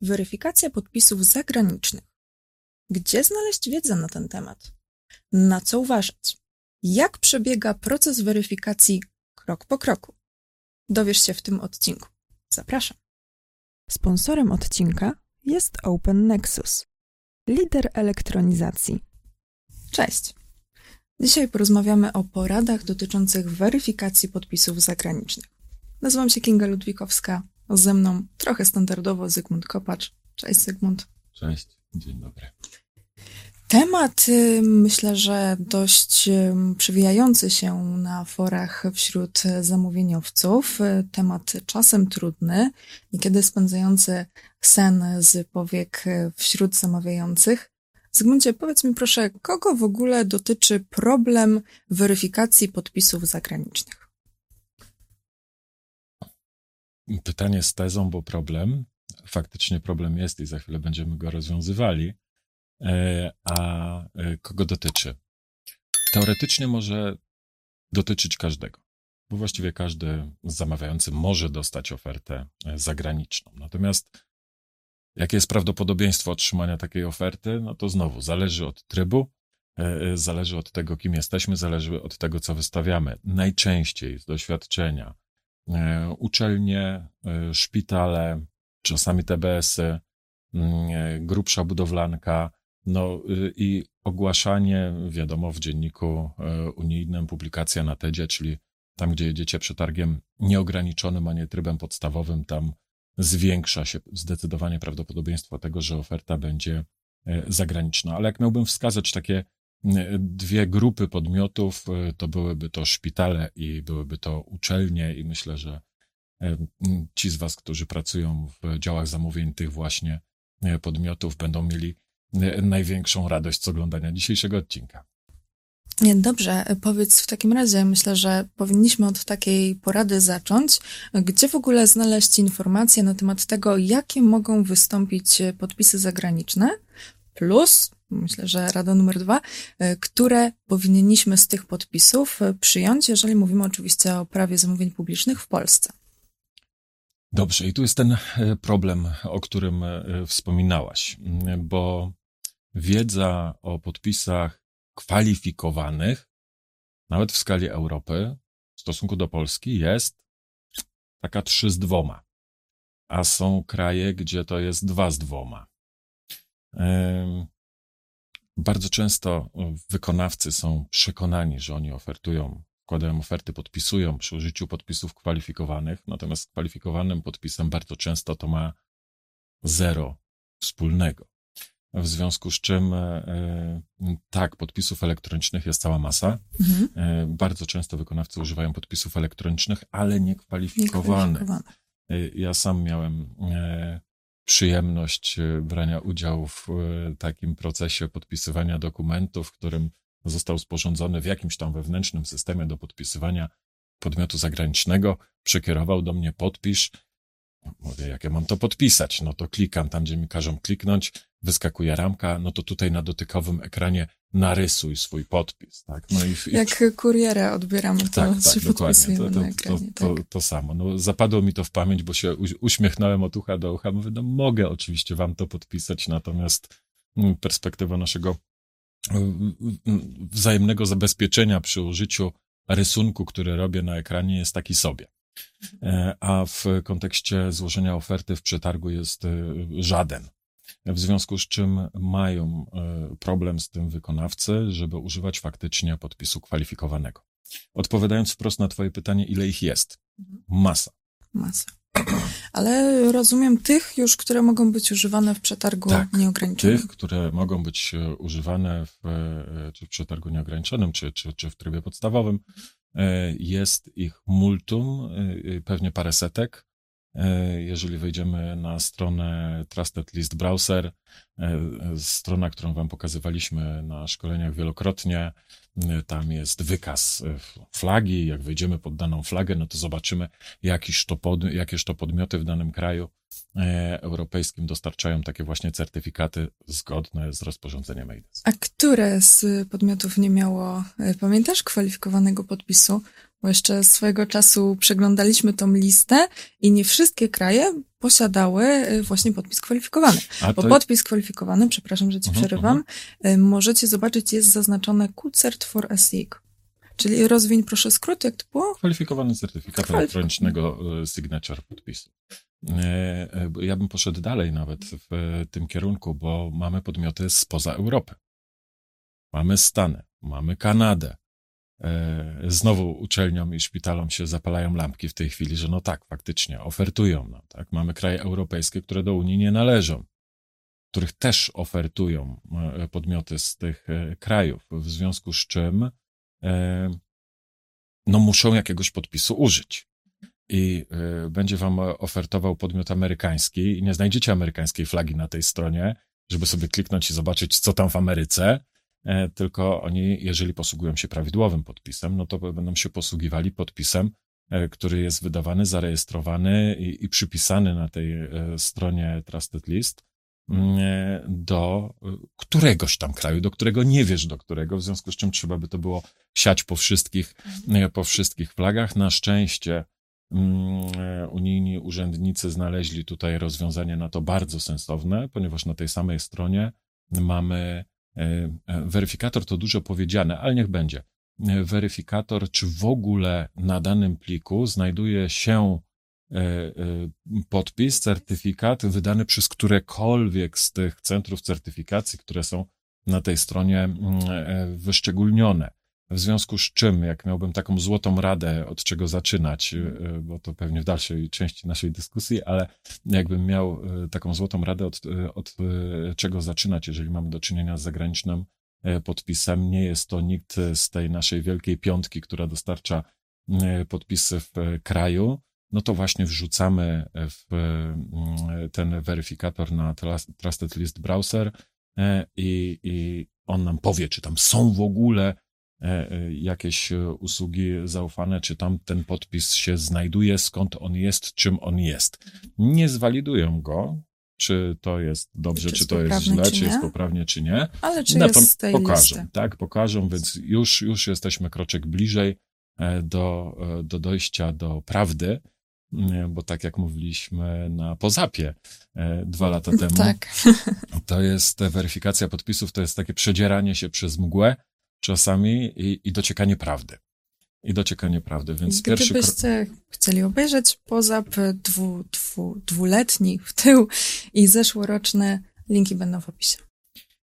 Weryfikacja podpisów zagranicznych. Gdzie znaleźć wiedzę na ten temat? Na co uważać? Jak przebiega proces weryfikacji krok po kroku? Dowiesz się w tym odcinku. Zapraszam. Sponsorem odcinka jest Open Nexus, lider elektronizacji. Cześć. Dzisiaj porozmawiamy o poradach dotyczących weryfikacji podpisów zagranicznych. Nazywam się Kinga Ludwikowska, ze mną trochę standardowo Zygmunt Kopacz. Cześć Zygmunt. Cześć, dzień dobry. Temat y, myślę, że dość y, przewijający się na forach wśród zamówieniowców. Y, temat czasem trudny, niekiedy spędzający sen z powiek wśród zamawiających. Zygmuncie, powiedz mi proszę, kogo w ogóle dotyczy problem weryfikacji podpisów zagranicznych? Pytanie z tezą, bo problem. Faktycznie problem jest i za chwilę będziemy go rozwiązywali. E, a e, kogo dotyczy? Teoretycznie może dotyczyć każdego, bo właściwie każdy zamawiający może dostać ofertę e, zagraniczną. Natomiast jakie jest prawdopodobieństwo otrzymania takiej oferty? No to znowu zależy od trybu, zależy od tego, kim jesteśmy, zależy od tego, co wystawiamy. Najczęściej z doświadczenia uczelnie, e, szpitale, czasami TBS-y, mm, e, grubsza budowlanka, no y, i ogłaszanie, wiadomo, w dzienniku unijnym, publikacja na TEDzie, czyli tam, gdzie jedziecie przetargiem nieograniczonym, a nie trybem podstawowym, tam zwiększa się zdecydowanie prawdopodobieństwo tego, że oferta będzie zagraniczna. Ale jak miałbym wskazać takie dwie grupy podmiotów, e, to byłyby to szpitale i byłyby to uczelnie i myślę, że e, ci z was, którzy pracują w działach zamówień tych właśnie e, podmiotów będą mieli największą radość z oglądania dzisiejszego odcinka. Dobrze, powiedz w takim razie, myślę, że powinniśmy od takiej porady zacząć. Gdzie w ogóle znaleźć informacje na temat tego, jakie mogą wystąpić podpisy zagraniczne, plus myślę, że rada numer dwa, e, które powinniśmy z tych podpisów e, przyjąć, jeżeli mówimy oczywiście o prawie zamówień publicznych w Polsce. Dobrze, i tu jest ten e, problem, o którym wspominałaś, bo wiedza o podpisach kwalifikowanych, nawet w skali Europy, w stosunku do Polski, jest taka trzy z dwoma, a są kraje, gdzie to jest dwa z dwoma. Bardzo często wykonawcy są przekonani, że oni ofertują, wkładają oferty, podpisują przy użyciu podpisów kwalifikowanych, natomiast z kwalifikowanym podpisem bardzo często to ma zero wspólnego. W związku z czym, e, e, tak, podpisów elektronicznych jest cała masa. Mhm. E, bardzo często wykonawcy używają podpisów elektronicznych, ale niekwalifikowanych. Ja sam miałem przyjemność e, brania udziału w e, takim procesie podpisywania dokumentów, w którym został sporządzony w jakimś tam wewnętrznym systemie do podpisywania podmiotu zagranicznego. Przekierował do mnie podpisz. Mówię, jak ja mam to podpisać? No to klikam tam, gdzie mi każą kliknąć, wyskakuje ramka, no to tutaj na dotykowym ekranie narysuj swój podpis, tak? No i, Jak kurierę odbieramy, to tak, tak, dokładnie. To, to, ekranie, to, tak. to, samo. No, zapadło mi to w pamięć, bo się uśmiechnąłem od ucha do ucha. Mówię, no mogę oczywiście wam to podpisać, natomiast mm, perspektywa naszego wzajemnego zabezpieczenia przy użyciu rysunku, który robię na ekranie jest taki sobie. E, a w kontekście złożenia oferty w przetargu jest e, żaden w związku z czym mają e, problem z tym wykonawcy, żeby używać faktycznie podpisu kwalifikowanego. Odpowiadając wprost na Twoje pytanie, ile ich jest? Mhm. Masa. Masa. Ale rozumiem tych już, które mogą być używane w przetargu tak, nieograniczonym. Tych, które mogą być e, używane w, e, czy w przetargu nieograniczonym, czy, czy, czy w trybie podstawowym. Jest ich multum, pewnie parę setek. E, jeżeli wejdziemy na stronę Trusted List Browser, e, strona, którą Wam pokazywaliśmy na szkoleniach wielokrotnie, e, tam jest wykaz flagi. Jak wejdziemy pod daną flagę, no to zobaczymy, jakież to podmioty w danym kraju europejskim dostarczają takie właśnie certyfikaty zgodne z rozporządzeniem EIDAS. A które z podmiotów nie miało, pamiętasz, kwalifikowanego podpisu? Bo jeszcze swojego czasu przeglądaliśmy tą listę i nie wszystkie kraje posiadały y, właśnie podpis kwalifikowany. A Bo to, podpis kwalifikowany, przepraszam, że ci Mhm, przerywam, y, możecie zobaczyć, jest zaznaczone QCert for ASIC. Czyli rozwiń proszę skrót, jak to było? kwalifikowany certyfikat Kwalifik- elektronicznego e, signature podpisu. Ja bym poszedł dalej nawet w tym kierunku, bo mamy podmioty spoza Europy. Mamy Stany, mamy Kanadę. E, Znowu uczelniom i szpitalom się zapalają lampki w tej chwili, że no tak, faktycznie ofertują nam. Tak? Mamy kraje europejskie, które do Unii nie należą, których też ofertują e, podmioty z tych e, krajów, w związku z czym no muszą jakiegoś podpisu użyć. I będzie wam ofertował podmiot amerykański i nie znajdziecie amerykańskiej flagi na tej stronie, żeby sobie kliknąć i zobaczyć, co tam w Ameryce, tylko oni, jeżeli posługują się prawidłowym podpisem, no to będą się posługiwali podpisem, e, który jest wydawany, zarejestrowany i, i przypisany na tej e, stronie Trusted List mm, e, do e, któregoś tam kraju, do którego nie wiesz do którego, w związku z czym trzeba by to było siać po wszystkich, e, po wszystkich flagach. Na szczęście mm, e, unijni urzędnicy znaleźli tutaj rozwiązanie na to bardzo sensowne, ponieważ na tej samej stronie mamy e, e, weryfikator, to dużo powiedziane, ale niech będzie. E, Weryfikator, czy w ogóle na danym pliku znajduje się e, e, podpis, certyfikat wydany przez którekolwiek z tych centrów certyfikacji, które są na tej stronie mm, e, wyszczególnione. W związku z czym, jak miałbym taką złotą radę, od czego zaczynać, e, bo to pewnie w dalszej części naszej dyskusji, ale jakbym miał e, taką złotą radę, od, od czego zaczynać, jeżeli mamy do czynienia z zagranicznym podpisem, nie jest to nikt z tej naszej wielkiej piątki, która dostarcza podpisy w kraju, no to właśnie wrzucamy w ten weryfikator na Trust- Trusted List Browser i, i on nam powie, czy tam są w ogóle jakieś e, usługi zaufane, czy tam ten podpis się znajduje, skąd on jest, czym on jest. Nie zwalidują go, czy to jest dobrze, Czy czy, to jest źle, czy czy jest poprawnie, czy nie. Ale czy jest z tej pokażą, listy? tak, pokażą, więc już, już jesteśmy kroczek bliżej e, do, e, do dojścia do prawdy, bo tak jak mówiliśmy na Pozapie e, dwa lata temu, Tak. to jest e, weryfikacja podpisów, to jest takie przedzieranie się przez mgłę czasami i, i dociekanie prawdy. I dociekanie prawdy, więc pierwszy krok... Gdybyście chcieli obejrzeć poza dwu, dwu, dwuletni w tył i zeszłoroczne, linki będą w opisie.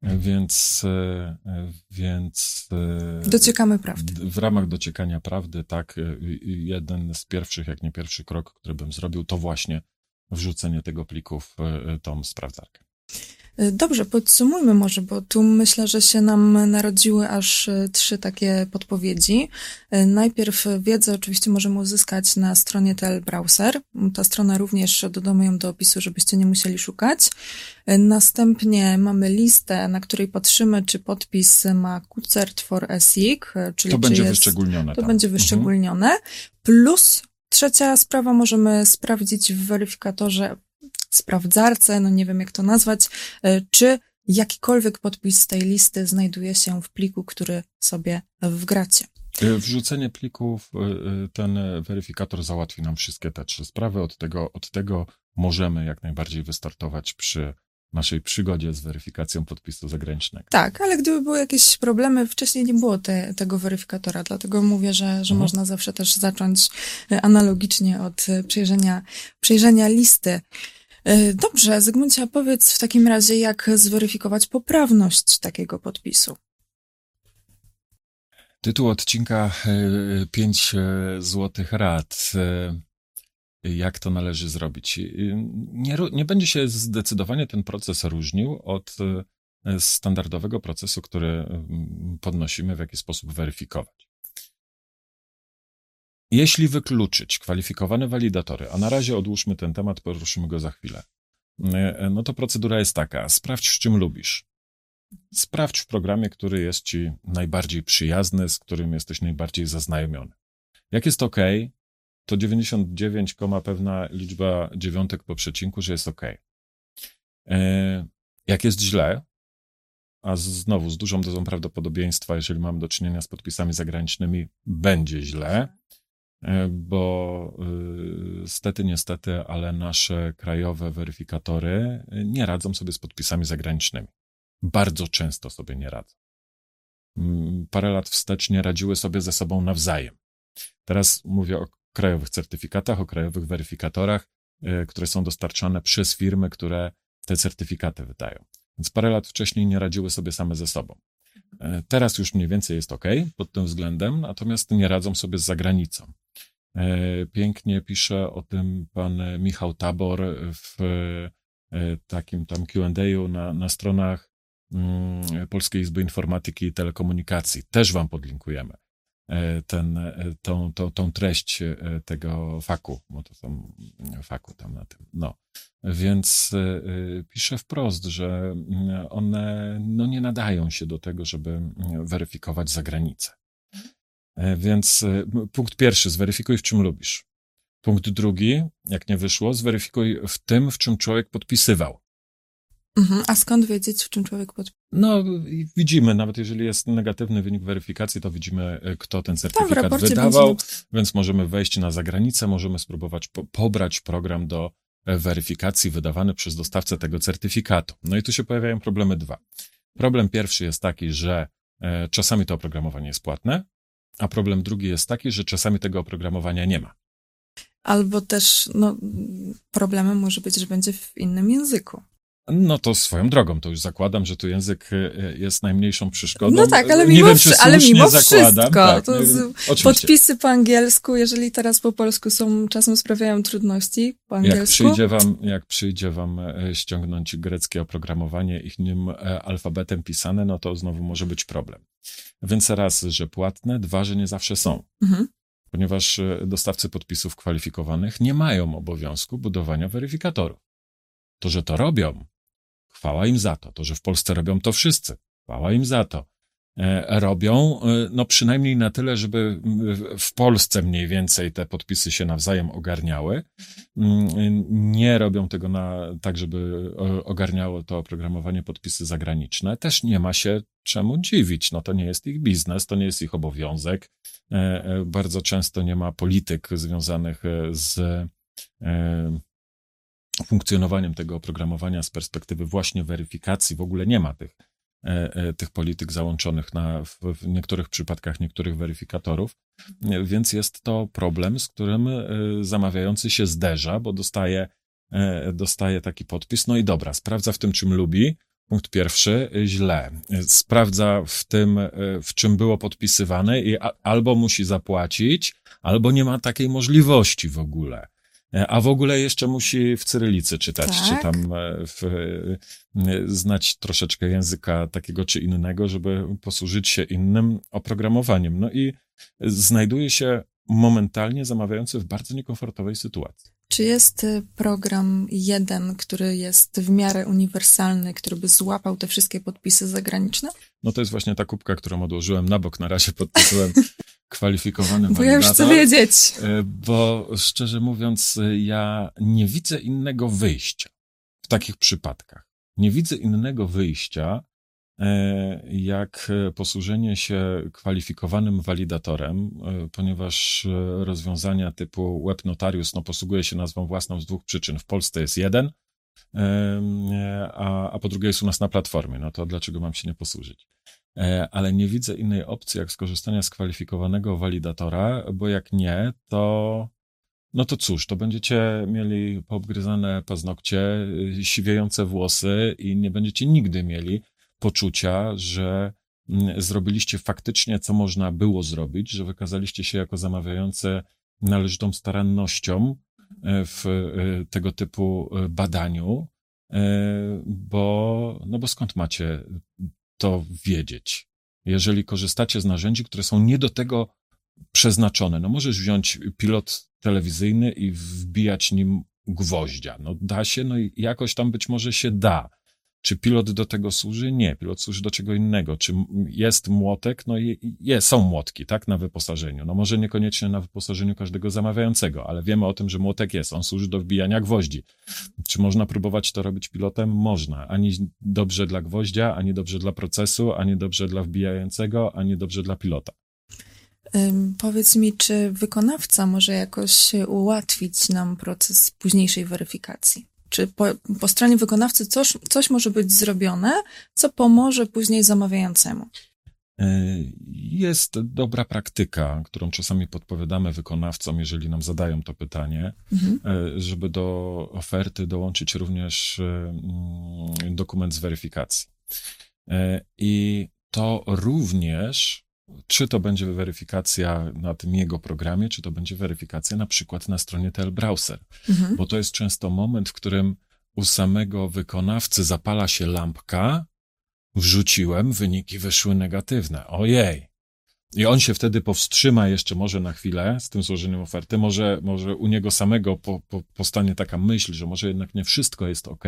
Więc, e, e, więc e, Dociekamy prawdy. W ramach dociekania prawdy, tak, y, jeden z pierwszych, jak nie pierwszy krok, który bym zrobił, to właśnie wrzucenie tego pliku w tą sprawdzarkę. Dobrze, podsumujmy może, bo tu myślę, że się nam narodziły aż y, trzy takie podpowiedzi. Y, Najpierw wiedzę oczywiście możemy uzyskać na stronie TL Browser. Ta strona również dodamy ją do opisu, żebyście nie musieli szukać. Y, Następnie mamy listę, na której patrzymy, czy podpis ma QCert for y, czyli To będzie jest, wyszczególnione. To tam. będzie Mhm. wyszczególnione. Plus trzecia sprawa, możemy sprawdzić w weryfikatorze, sprawdzarce, no nie wiem jak to nazwać, e, czy jakikolwiek podpis z tej listy znajduje się w pliku, który sobie wgracie. Y, Wrzucenie plików, y, ten weryfikator załatwi nam wszystkie te trzy sprawy. Od tego, od tego możemy jak najbardziej wystartować przy naszej przygodzie z weryfikacją podpisu zagranicznego. Tak, ale gdyby były jakieś problemy, wcześniej nie było te, tego weryfikatora, dlatego mówię, że, że Mhm. można zawsze też zacząć e, analogicznie od e, przejrzenia, przejrzenia listy. E, Dobrze, Zygmuncie, powiedz w takim razie, jak zweryfikować poprawność takiego podpisu. Tytuł odcinka 5 złotych rad. E, Jak to należy zrobić? Nie, nie będzie się zdecydowanie ten proces różnił od e, standardowego procesu, który mm, podnosimy, w jaki sposób weryfikować. Jeśli wykluczyć kwalifikowane walidatory, a na razie odłóżmy ten temat, poruszymy go za chwilę, e, no to procedura jest taka: sprawdź, z czym lubisz. Sprawdź w programie, który jest ci najbardziej przyjazny, z którym jesteś najbardziej zaznajomiony. Jak jest OK, to 99, koma pewna liczba dziewiątek po przecinku, że jest OK. E, Jak jest źle, a znowu z dużą dozą prawdopodobieństwa, jeżeli mamy do czynienia z podpisami zagranicznymi, będzie źle, bo stety, niestety, ale nasze krajowe weryfikatory nie radzą sobie z podpisami zagranicznymi. Bardzo często sobie nie radzą. Mm, parę lat wstecz nie radziły sobie ze sobą nawzajem. Teraz mówię o krajowych certyfikatach, o krajowych weryfikatorach, e, które są dostarczane przez firmy, które te certyfikaty wydają. Więc parę lat wcześniej nie radziły sobie same ze sobą. E, teraz już mniej więcej jest ok pod tym względem, natomiast nie radzą sobie z zagranicą. E, pięknie pisze o tym pan Michał Tabor w takim tam QA na, na stronach mm, Polskiej Izby Informatyki i Telekomunikacji. Też wam podlinkujemy. E, ten, e, tą, tą, tą treść e, tego faku, bo to są faku tam na tym. No. Więc piszę wprost, że mm, one no, nie nadają się do tego, żeby mm, weryfikować za granicę. Więc punkt pierwszy, zweryfikuj w czym lubisz. Punkt drugi, jak nie wyszło, zweryfikuj w tym, w czym człowiek podpisywał. Mhm. A skąd wiedzieć, w czym człowiek podpisał? No, widzimy, nawet jeżeli jest negatywny wynik weryfikacji, to widzimy, e, kto ten certyfikat Tam, wydawał, będzie... więc możemy wejść na zagranicę, możemy spróbować po pobrać program do e, weryfikacji wydawany przez dostawcę tego certyfikatu. No i tu się pojawiają problemy dwa. Problem pierwszy jest taki, że e, czasami to oprogramowanie jest płatne, a problem drugi jest taki, że czasami tego oprogramowania nie ma. Albo też, no, problemem może być, że będzie w innym języku. No to swoją drogą, to już zakładam, że tu język e, jest najmniejszą przeszkodą. No tak, ale mimo, wiem, ale mimo wszystko, tak, to podpisy po angielsku, jeżeli teraz po polsku są, czasem sprawiają trudności po angielsku. Jak przyjdzie wam, jak przyjdzie wam e, ściągnąć greckie oprogramowanie ich nim e, alfabetem pisane, no to znowu może być problem. Więc raz, że płatne, dwa, że nie zawsze są. Mhm. Ponieważ dostawcy podpisów kwalifikowanych nie mają obowiązku budowania weryfikatorów. To, że to robią, Chwała im za to. To, że w Polsce robią to wszyscy. Chwała im za to. E, robią, e, no przynajmniej na tyle, żeby w Polsce mniej więcej te podpisy się nawzajem ogarniały. Mm, nie robią tego na, tak, żeby ogarniało to oprogramowanie podpisy zagraniczne. Też nie ma się czemu dziwić. No to nie jest ich biznes, to nie jest ich obowiązek. E, bardzo często nie ma polityk związanych z funkcjonowaniem tego oprogramowania z perspektywy właśnie weryfikacji w ogóle nie ma tych, e, e, tych polityk załączonych na, w, niektórych przypadkach niektórych weryfikatorów, więc jest to problem, z którym e, zamawiający się zderza, bo dostaje, dostaje taki podpis, no i dobra, sprawdza w tym, czym lubi, Punkt pierwszy, źle. Sprawdza w tym, w czym było podpisywane i albo musi zapłacić, albo nie ma takiej możliwości w ogóle. E, a w ogóle jeszcze musi w cyrylicy czytać, tak? czy tam e, w, e, znać troszeczkę języka takiego czy innego, żeby posłużyć się innym oprogramowaniem. No i znajduje się momentalnie zamawiający w bardzo niekomfortowej sytuacji. Czy jest program jeden, który jest w miarę uniwersalny, który by złapał te wszystkie podpisy zagraniczne? No to jest właśnie ta kubka, którą odłożyłem na bok, na razie podpisałem kwalifikowany Bo ja już chcę wiedzieć. E, bo szczerze mówiąc, ja nie widzę innego wyjścia w takich przypadkach. Nie widzę innego wyjścia, e, jak posłużenie się kwalifikowanym walidatorem, e, ponieważ rozwiązania typu web notarius no, posługuje się nazwą własną z dwóch przyczyn. W Polsce jest jeden, a, a po drugie jest u nas na platformie. No to dlaczego mam się nie posłużyć? E, ale nie widzę innej opcji, jak skorzystania z kwalifikowanego walidatora, bo jak nie, to no to cóż, to będziecie mieli poobgryzane paznokcie, y, siwiejące włosy i nie będziecie nigdy mieli poczucia, że mm, zrobiliście faktycznie, co można było zrobić, że wykazaliście się jako zamawiające należytą starannością e, w e, tego typu badaniu, bo, no bo skąd macie to wiedzieć. Jeżeli korzystacie z narzędzi, które są nie do tego przeznaczone, no możesz wziąć pilot telewizyjny i wbijać nim gwoździa. No da się, no i jakoś tam być może się da. Czy pilot do tego służy? Nie, pilot służy do czego innego. Czy jest młotek? No i jest, są młotki, tak, na wyposażeniu. No może niekoniecznie na wyposażeniu każdego zamawiającego, ale wiemy o tym, że młotek jest. On służy do wbijania gwoździ. Czy można próbować to robić pilotem? Można. Ani dobrze dla gwoździa, ani dobrze dla procesu, ani dobrze dla wbijającego, ani dobrze dla pilota. Powiedz mi, czy wykonawca może jakoś ułatwić nam proces późniejszej weryfikacji? Czy po, po stronie wykonawcy coś, coś może być zrobione, co pomoże później zamawiającemu? E, jest dobra praktyka, którą czasami podpowiadamy wykonawcom, jeżeli nam zadają to pytanie, mhm. E, żeby do oferty dołączyć również mm, dokument z weryfikacji. E, I to również czy to będzie weryfikacja na tym jego programie, czy to będzie weryfikacja na przykład na stronie Telbrowser. Mhm. Bo to jest często moment, w którym u samego wykonawcy zapala się lampka, wrzuciłem, wyniki wyszły negatywne. Ojej. I on się wtedy powstrzyma jeszcze może na chwilę z tym złożeniem oferty. Może, może u niego samego po, po, powstanie taka myśl, że może jednak nie wszystko jest ok.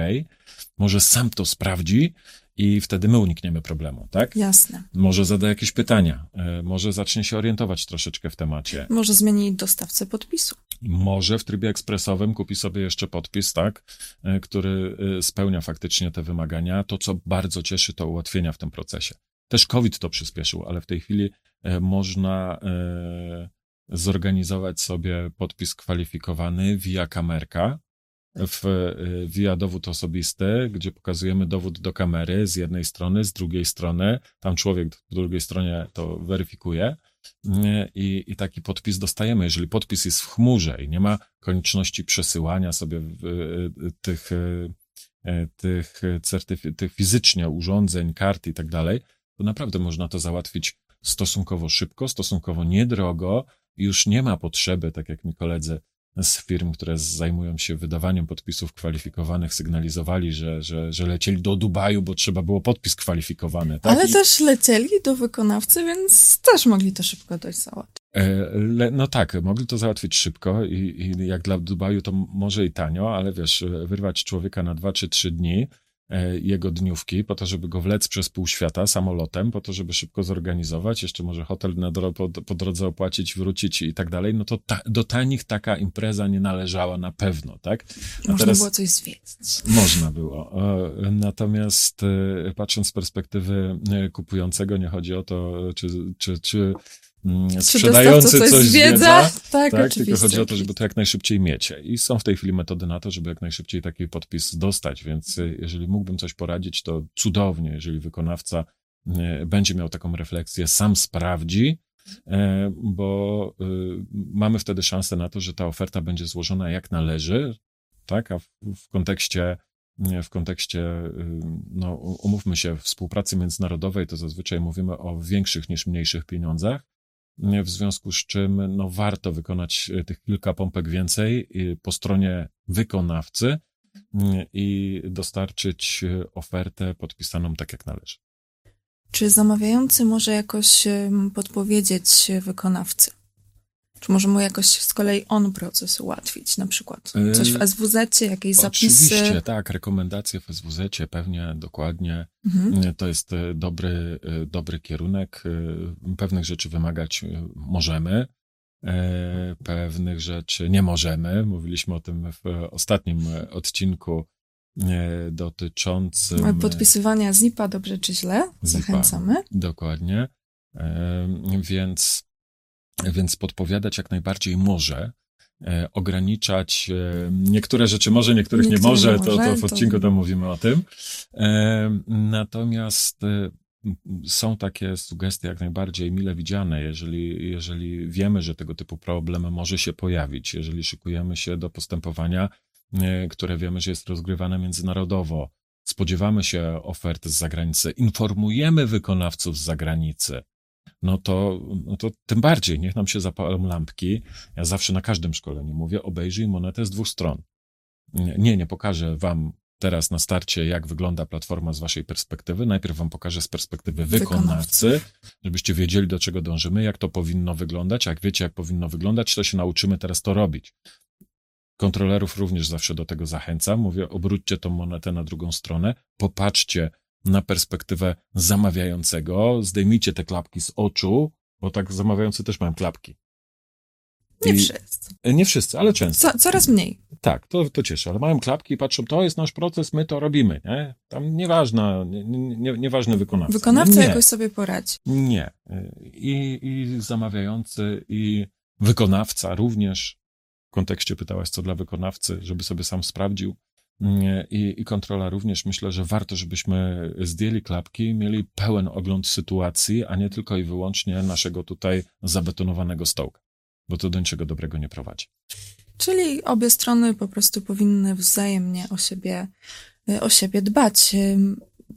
Może sam to sprawdzi i wtedy my unikniemy problemu, tak? Jasne. Może zada jakieś pytania, e, może zacznie się orientować troszeczkę w temacie. Może zmieni dostawcę podpisu. Może w trybie ekspresowym kupi sobie jeszcze podpis, tak, e, który e, spełnia faktycznie te wymagania. To, co bardzo cieszy, to ułatwienia w tym procesie. Też COVID to przyspieszył, ale w tej chwili można zorganizować sobie podpis kwalifikowany via kamerka, w y, via dowód osobisty, gdzie pokazujemy dowód do kamery z jednej strony, z drugiej strony, tam człowiek po drugiej stronie to weryfikuje. I, i taki podpis dostajemy. Jeżeli podpis jest w chmurze i nie ma konieczności przesyłania sobie tych, tych, tych fizycznie urządzeń, kart i tak dalej, to naprawdę można to załatwić stosunkowo szybko, stosunkowo niedrogo. Już nie ma potrzeby, tak jak mi koledzy z firm, które zajmują się wydawaniem podpisów kwalifikowanych, sygnalizowali, że, że, że lecieli do Dubaju, bo trzeba było podpis kwalifikowany. Tak? Ale I... też lecieli do wykonawcy, więc też mogli to szybko dość załatwić. E, no tak, mogli to załatwić szybko i, i jak dla Dubaju to może i tanio, ale wiesz, wyrwać człowieka na dwa czy trzy dni, jego dniówki, po to, żeby go wlec przez pół świata samolotem, po to, żeby szybko zorganizować, jeszcze może hotel na dro po, po, drodze opłacić, wrócić i tak dalej, no to ta, do tanich taka impreza nie należała na pewno, tak? A można teraz, było coś zwiedzić. Można było. E, natomiast e, patrząc z perspektywy kupującego, nie chodzi o to, czy, czy, czy sprzedający coś, coś zwiedza, tak, tak tylko chodzi o to, żeby to jak najszybciej mieć. I są w tej chwili metody na to, żeby jak najszybciej taki podpis dostać, więc y, jeżeli mógłbym coś poradzić, to cudownie, jeżeli wykonawca y, będzie miał taką refleksję, sam sprawdzi, y, bo mamy wtedy szansę na to, że ta oferta będzie złożona jak należy, tak, a w, w kontekście w kontekście, no, umówmy się, współpracy międzynarodowej, to zazwyczaj mówimy o większych niż mniejszych pieniądzach, w związku z czym no, warto wykonać e, tych kilka pompek więcej po stronie wykonawcy mm, i dostarczyć e, ofertę podpisaną tak jak należy. Czy zamawiający może jakoś podpowiedzieć wykonawcy? Czy może mu jakoś z kolei on proces ułatwić, na przykład coś w SWZ, jakieś zapisy? Oczywiście, tak, rekomendacje w SWZ, pewnie, dokładnie. Mhm. To jest e, dobry, dobry kierunek. Pewnych rzeczy wymagać możemy, pewnych rzeczy nie możemy. Mówiliśmy o tym w ostatnim odcinku dotyczącym... Podpisywania ZIP-a dobrze czy źle? Zachęcamy. Dokładnie. Więc więc podpowiadać jak najbardziej może, e, ograniczać e, niektóre rzeczy może, niektórych Niektóre nie może, to, to w odcinku to... tam mówimy o tym. E, natomiast są takie sugestie jak najbardziej mile widziane, jeżeli, jeżeli wiemy, że tego typu problem może się pojawić, jeżeli szykujemy się do postępowania, które wiemy, że jest rozgrywane międzynarodowo, spodziewamy się ofert z zagranicy, informujemy wykonawców z zagranicy, no to, no to tym bardziej, niech nam się zapalą lampki. Ja zawsze na każdym szkoleniu mówię, obejrzyj monetę z dwóch stron. Nie, nie pokażę wam teraz na starcie, jak wygląda platforma z waszej perspektywy. Najpierw wam pokażę z perspektywy wykonawcy, żebyście wiedzieli, do czego dążymy, jak to powinno wyglądać. Jak wiecie, jak powinno wyglądać, to się nauczymy teraz to robić. Kontrolerów również zawsze do tego zachęcam. Mówię, obróćcie tą monetę na drugą stronę, popatrzcie, na perspektywę zamawiającego, zdejmijcie te klapki z oczu, bo tak zamawiający też mają klapki. Nie I- wszyscy. Nie wszyscy, ale często. Co, coraz mniej. Tak, to, to cieszy, ale mają klapki i patrzą, to jest nasz proces, my to robimy, nie? Tam nieważna, nie, nie, nieważny wykonawca. Wykonawca nie, jakoś sobie poradzi. Nie. I, I zamawiający, i wykonawca również. W kontekście pytałaś, co dla wykonawcy, żeby sobie sam sprawdził. Nie, I, I kontrola również. Myślę, że warto, żebyśmy zdjęli klapki, mieli pełen ogląd sytuacji, a nie tylko i wyłącznie naszego tutaj zabetonowanego stołka, bo to do niczego dobrego nie prowadzi. Czyli obie strony po prostu powinny wzajemnie o siebie, y, o siebie dbać.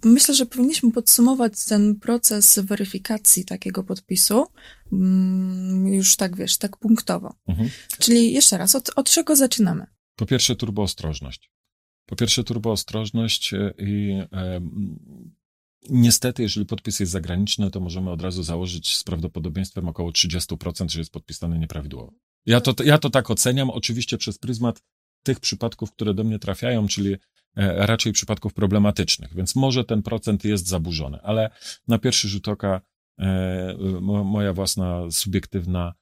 Myślę, że powinniśmy podsumować ten proces weryfikacji takiego podpisu mm, już tak, wiesz, tak punktowo. Mhm. Czyli jeszcze raz, od, od czego zaczynamy? Po pierwsze, turboostrożność. Po pierwsze, turboostrożność e, i e, niestety, jeżeli podpis jest zagraniczny, to możemy od razu założyć z prawdopodobieństwem około 30%, że jest podpisany nieprawidłowo. Ja to, ja to tak oceniam, oczywiście przez pryzmat tych przypadków, które do mnie trafiają, czyli e, raczej przypadków problematycznych, więc może ten procent jest zaburzony, ale na pierwszy rzut oka mo- moja własna subiektywna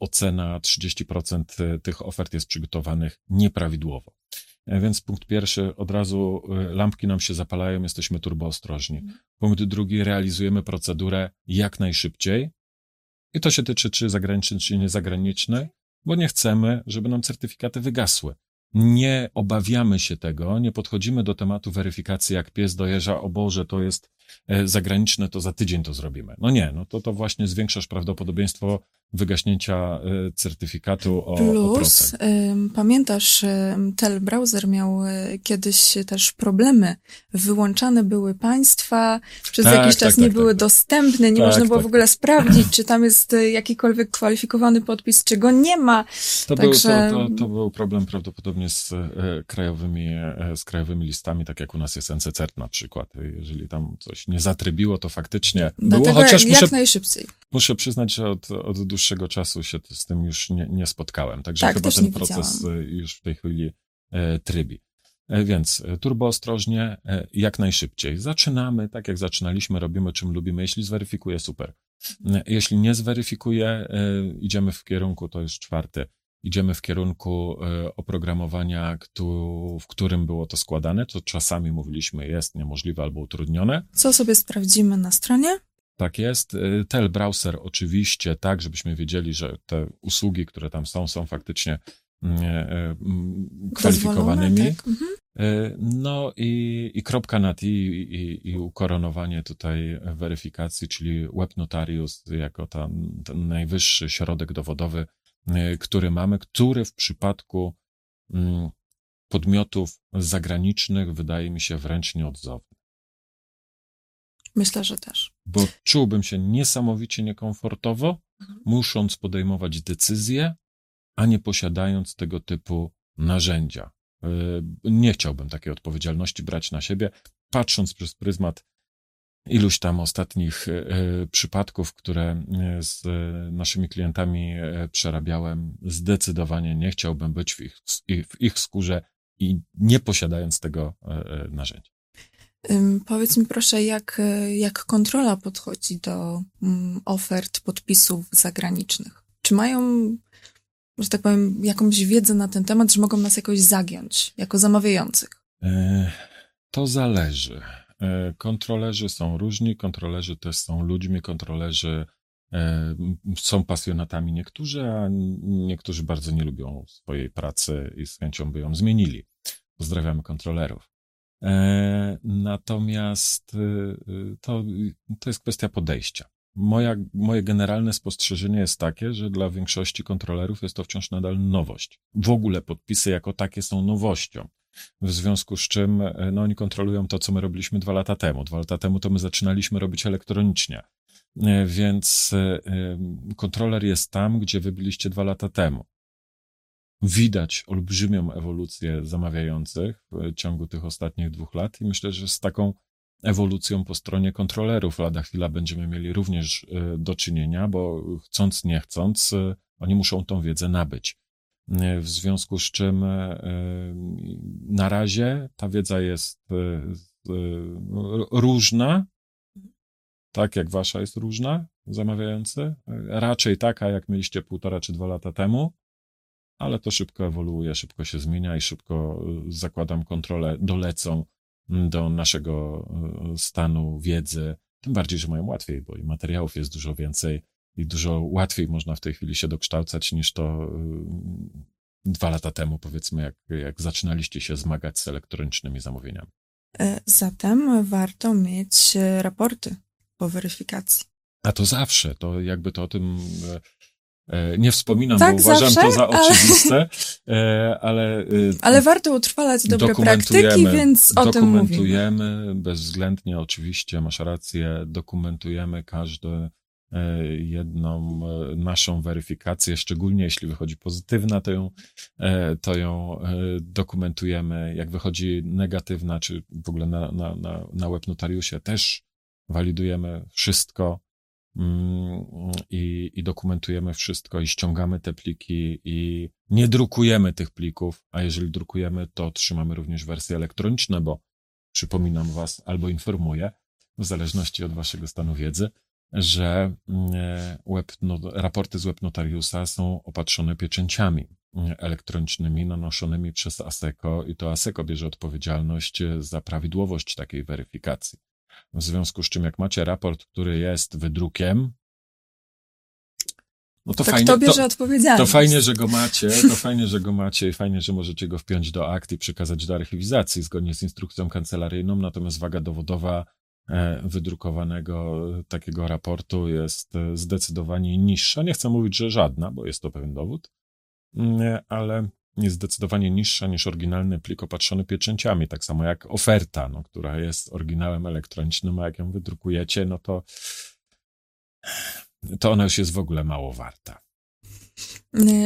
ocena 30% tych ofert jest przygotowanych nieprawidłowo. E, Więc punkt pierwszy, od razu e, lampki nam się zapalają, jesteśmy turboostrożni. Punkt drugi, realizujemy procedurę jak najszybciej. I to się tyczy czy zagranicznej, czy niezagranicznej, bo nie chcemy, żeby nam certyfikaty wygasły. Nie obawiamy się tego, nie podchodzimy do tematu weryfikacji jak pies dojeżdża, o Boże, to jest zagraniczne, to za tydzień to zrobimy. No nie, no to, to właśnie zwiększasz prawdopodobieństwo wygaśnięcia e, certyfikatu o, o Plus, ym, pamiętasz, Tel Browser miał y, kiedyś też problemy. Wyłączane były państwa, przez Tak, jakiś tak, czas tak, nie tak, były tak. dostępne, nie Tak, można było w ogóle sprawdzić, czy tam jest jakikolwiek kwalifikowany podpis, czy go nie ma. To, był, Także- to, to, to był problem prawdopodobnie z e, krajowymi, e, z krajowymi listami, tak jak u nas jest NCCERT na przykład. Jeżeli tam coś nie zatrybiło, to faktycznie było, Dlatego chociaż jak muszę, najszybciej. muszę przyznać, że od, od dłuższego czasu się z tym już nie, nie spotkałem. Także Tak, chyba ten proces widziałam. e, już w tej chwili e, trybi. E, Więc e, turbo ostrożnie, e, jak najszybciej. Zaczynamy, tak jak zaczynaliśmy, robimy czym lubimy. Jeśli zweryfikuje, super. E, Jeśli nie zweryfikuje, idziemy w kierunku, to już czwarty, idziemy w kierunku e, oprogramowania, w którym było to składane, to czasami mówiliśmy jest niemożliwe albo utrudnione. Co sobie sprawdzimy na stronie? Tak jest. Y, Tel browser oczywiście, tak, żebyśmy wiedzieli, że te usługi, które tam są, są faktycznie mm, e, mm, kwalifikowanymi. Tak? Mhm. No i, i kropka nad i, i, i ukoronowanie tutaj weryfikacji, czyli Web Notarius jako ta, ten najwyższy środek dowodowy, y, który mamy, który w przypadku mm, podmiotów zagranicznych wydaje mi się wręcz nieodzowny Myślę, że też. bo czułbym się niesamowicie niekomfortowo, Mhm. musząc podejmować decyzje, a nie posiadając tego typu narzędzia. Y, Nie chciałbym takiej odpowiedzialności brać na siebie, patrząc przez pryzmat iluś tam ostatnich y, y, przypadków, które y, z naszymi klientami przerabiałem, zdecydowanie nie chciałbym być w ich, w ich skórze i nie posiadając tego narzędzia. Powiedz mi proszę, jak, jak kontrola podchodzi do mm, ofert podpisów zagranicznych? Czy mają, że tak powiem, jakąś wiedzę na ten temat, że mogą nas jakoś zagiąć jako zamawiających? E, To zależy. E, Kontrolerzy są różni, kontrolerzy też są ludźmi, kontrolerzy e, są pasjonatami niektórzy, a niektórzy bardzo nie lubią swojej pracy i z chęcią by ją zmienili. Pozdrawiamy kontrolerów. E, Natomiast to, to jest kwestia podejścia. Moja, moje generalne spostrzeżenie jest takie, że dla większości kontrolerów jest to wciąż nadal nowość. W ogóle podpisy jako takie są nowością. W związku z czym e, no, oni kontrolują to, co my robiliśmy dwa lata temu. Dwa lata temu to my zaczynaliśmy robić elektronicznie. E, Więc e, kontroler jest tam, gdzie wy byliście dwa lata temu. Widać olbrzymią ewolucję zamawiających w ciągu tych ostatnich dwóch lat i myślę, że z taką ewolucją po stronie kontrolerów lada chwila będziemy mieli również do czynienia, bo chcąc, nie chcąc, oni muszą tą wiedzę nabyć. W związku z czym e, na razie ta wiedza jest e, e, różna, tak jak wasza jest różna, zamawiający. Raczej taka, jak mieliście półtora czy dwa lata temu, ale to szybko ewoluuje, szybko się zmienia i szybko zakładam kontrolę, dolecą do naszego stanu wiedzy. Tym bardziej, że mają łatwiej, bo i materiałów jest dużo więcej i dużo łatwiej można w tej chwili się dokształcać niż to y, dwa lata temu, powiedzmy, jak, jak zaczynaliście się zmagać z elektronicznymi zamówieniami. E, zatem warto mieć e, raporty po weryfikacji. A to zawsze, to jakby to o tym e, nie wspominam, tak, bo uważam zawsze, to za oczywiste, ale... ale... Ale warto utrwalać dobre praktyki, więc o tym mówimy. Dokumentujemy, bezwzględnie oczywiście, masz rację, dokumentujemy każde E, jedną e, naszą weryfikację, szczególnie jeśli wychodzi pozytywna, to ją, e, to ją dokumentujemy. Jak wychodzi negatywna, czy w ogóle na, na, na, na web notariusie też walidujemy wszystko mm, i, i dokumentujemy wszystko i ściągamy te pliki i nie drukujemy tych plików, a jeżeli drukujemy, to trzymamy również wersje elektroniczne, bo przypominam was albo informuję, w zależności od waszego stanu wiedzy, że mm, web, no, raporty z web notariusa są opatrzone pieczęciami mm, elektronicznymi nanoszonymi przez ASECO i to ASECO bierze odpowiedzialność e, za prawidłowość takiej weryfikacji. W związku z czym, jak macie raport, który jest wydrukiem, no to, tak fajnie, to bierze odpowiedzialność. To fajnie, że go macie, to fajnie, że go macie i fajnie, że możecie go wpiąć do akt i przekazać do archiwizacji zgodnie z instrukcją kancelaryjną, natomiast waga dowodowa E, wydrukowanego takiego raportu jest e, zdecydowanie niższa. Nie chcę mówić, że żadna, bo jest to pewien dowód, mm, ale jest zdecydowanie niższa niż oryginalny plik opatrzony pieczęciami, tak samo jak oferta, no, która jest oryginałem elektronicznym, a jak ją wydrukujecie, no to, to ona już jest w ogóle mało warta.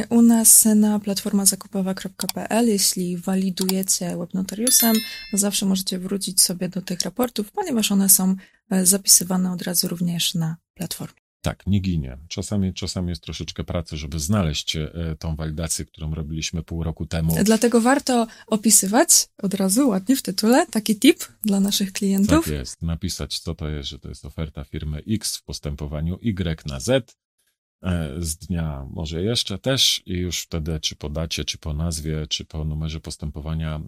U nas na platforma zakupowa.pl, jeśli walidujecie webnotariusem, zawsze możecie wrócić sobie do tych raportów, ponieważ one są e, zapisywane od razu również na platformie. Tak, nie ginie. Czasami, czasami jest troszeczkę pracy, żeby znaleźć e, tą walidację, którą robiliśmy pół roku temu. Dlatego warto opisywać od razu ładnie w tytule taki tip dla naszych klientów. Tak jest, napisać co to jest, że to jest oferta firmy X w postępowaniu Y na Z z dnia może jeszcze też i już wtedy czy po dacie, czy po nazwie, czy po numerze postępowania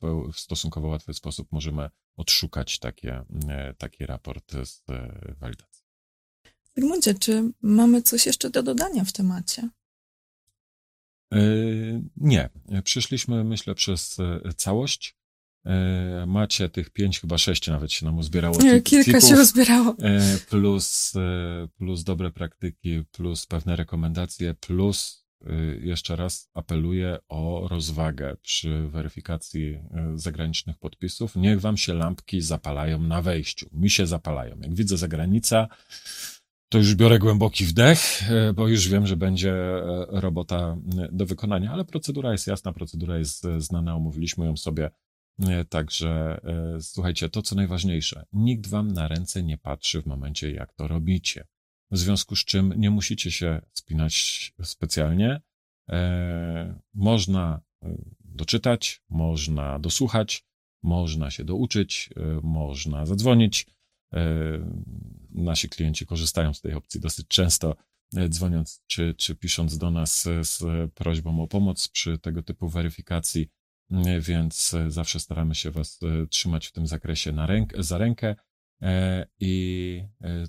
w, w stosunkowo łatwy sposób możemy odszukać takie, e, taki raport z e, walidacji. Zygmuncie, czy mamy coś jeszcze do dodania w temacie? Nie. Przyszliśmy, myślę, przez całość. E, macie tych pięć, chyba sześć nawet się nam uzbierało. Kilka się uzbierało. E, plus, e, plus dobre praktyki, plus pewne rekomendacje, plus jeszcze raz apeluję o rozwagę przy weryfikacji zagranicznych podpisów. Niech wam się lampki zapalają na wejściu. Mi się zapalają. Jak widzę zagranica, to już biorę głęboki wdech, bo już wiem, że będzie robota do wykonania, ale procedura jest jasna, procedura jest znana, omówiliśmy ją sobie Także e, słuchajcie, to co najważniejsze, nikt wam na ręce nie patrzy w momencie, jak to robicie. W związku z czym nie musicie się spinać specjalnie. E, można e, doczytać, można dosłuchać, można się douczyć, można zadzwonić. Nasi klienci korzystają z tej opcji dosyć często, dzwoniąc czy, czy pisząc do nas z prośbą o pomoc przy tego typu weryfikacji więc e, zawsze staramy się Was e, trzymać w tym zakresie na ręk za rękę e, i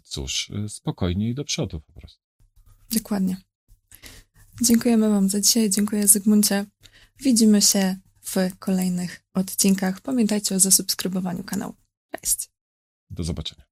cóż, spokojnie i do przodu po prostu. Dokładnie. Dziękujemy Wam za dzisiaj, dziękuję Zygmuncie. Widzimy się w kolejnych odcinkach. Pamiętajcie o zasubskrybowaniu kanału. Cześć. Do zobaczenia.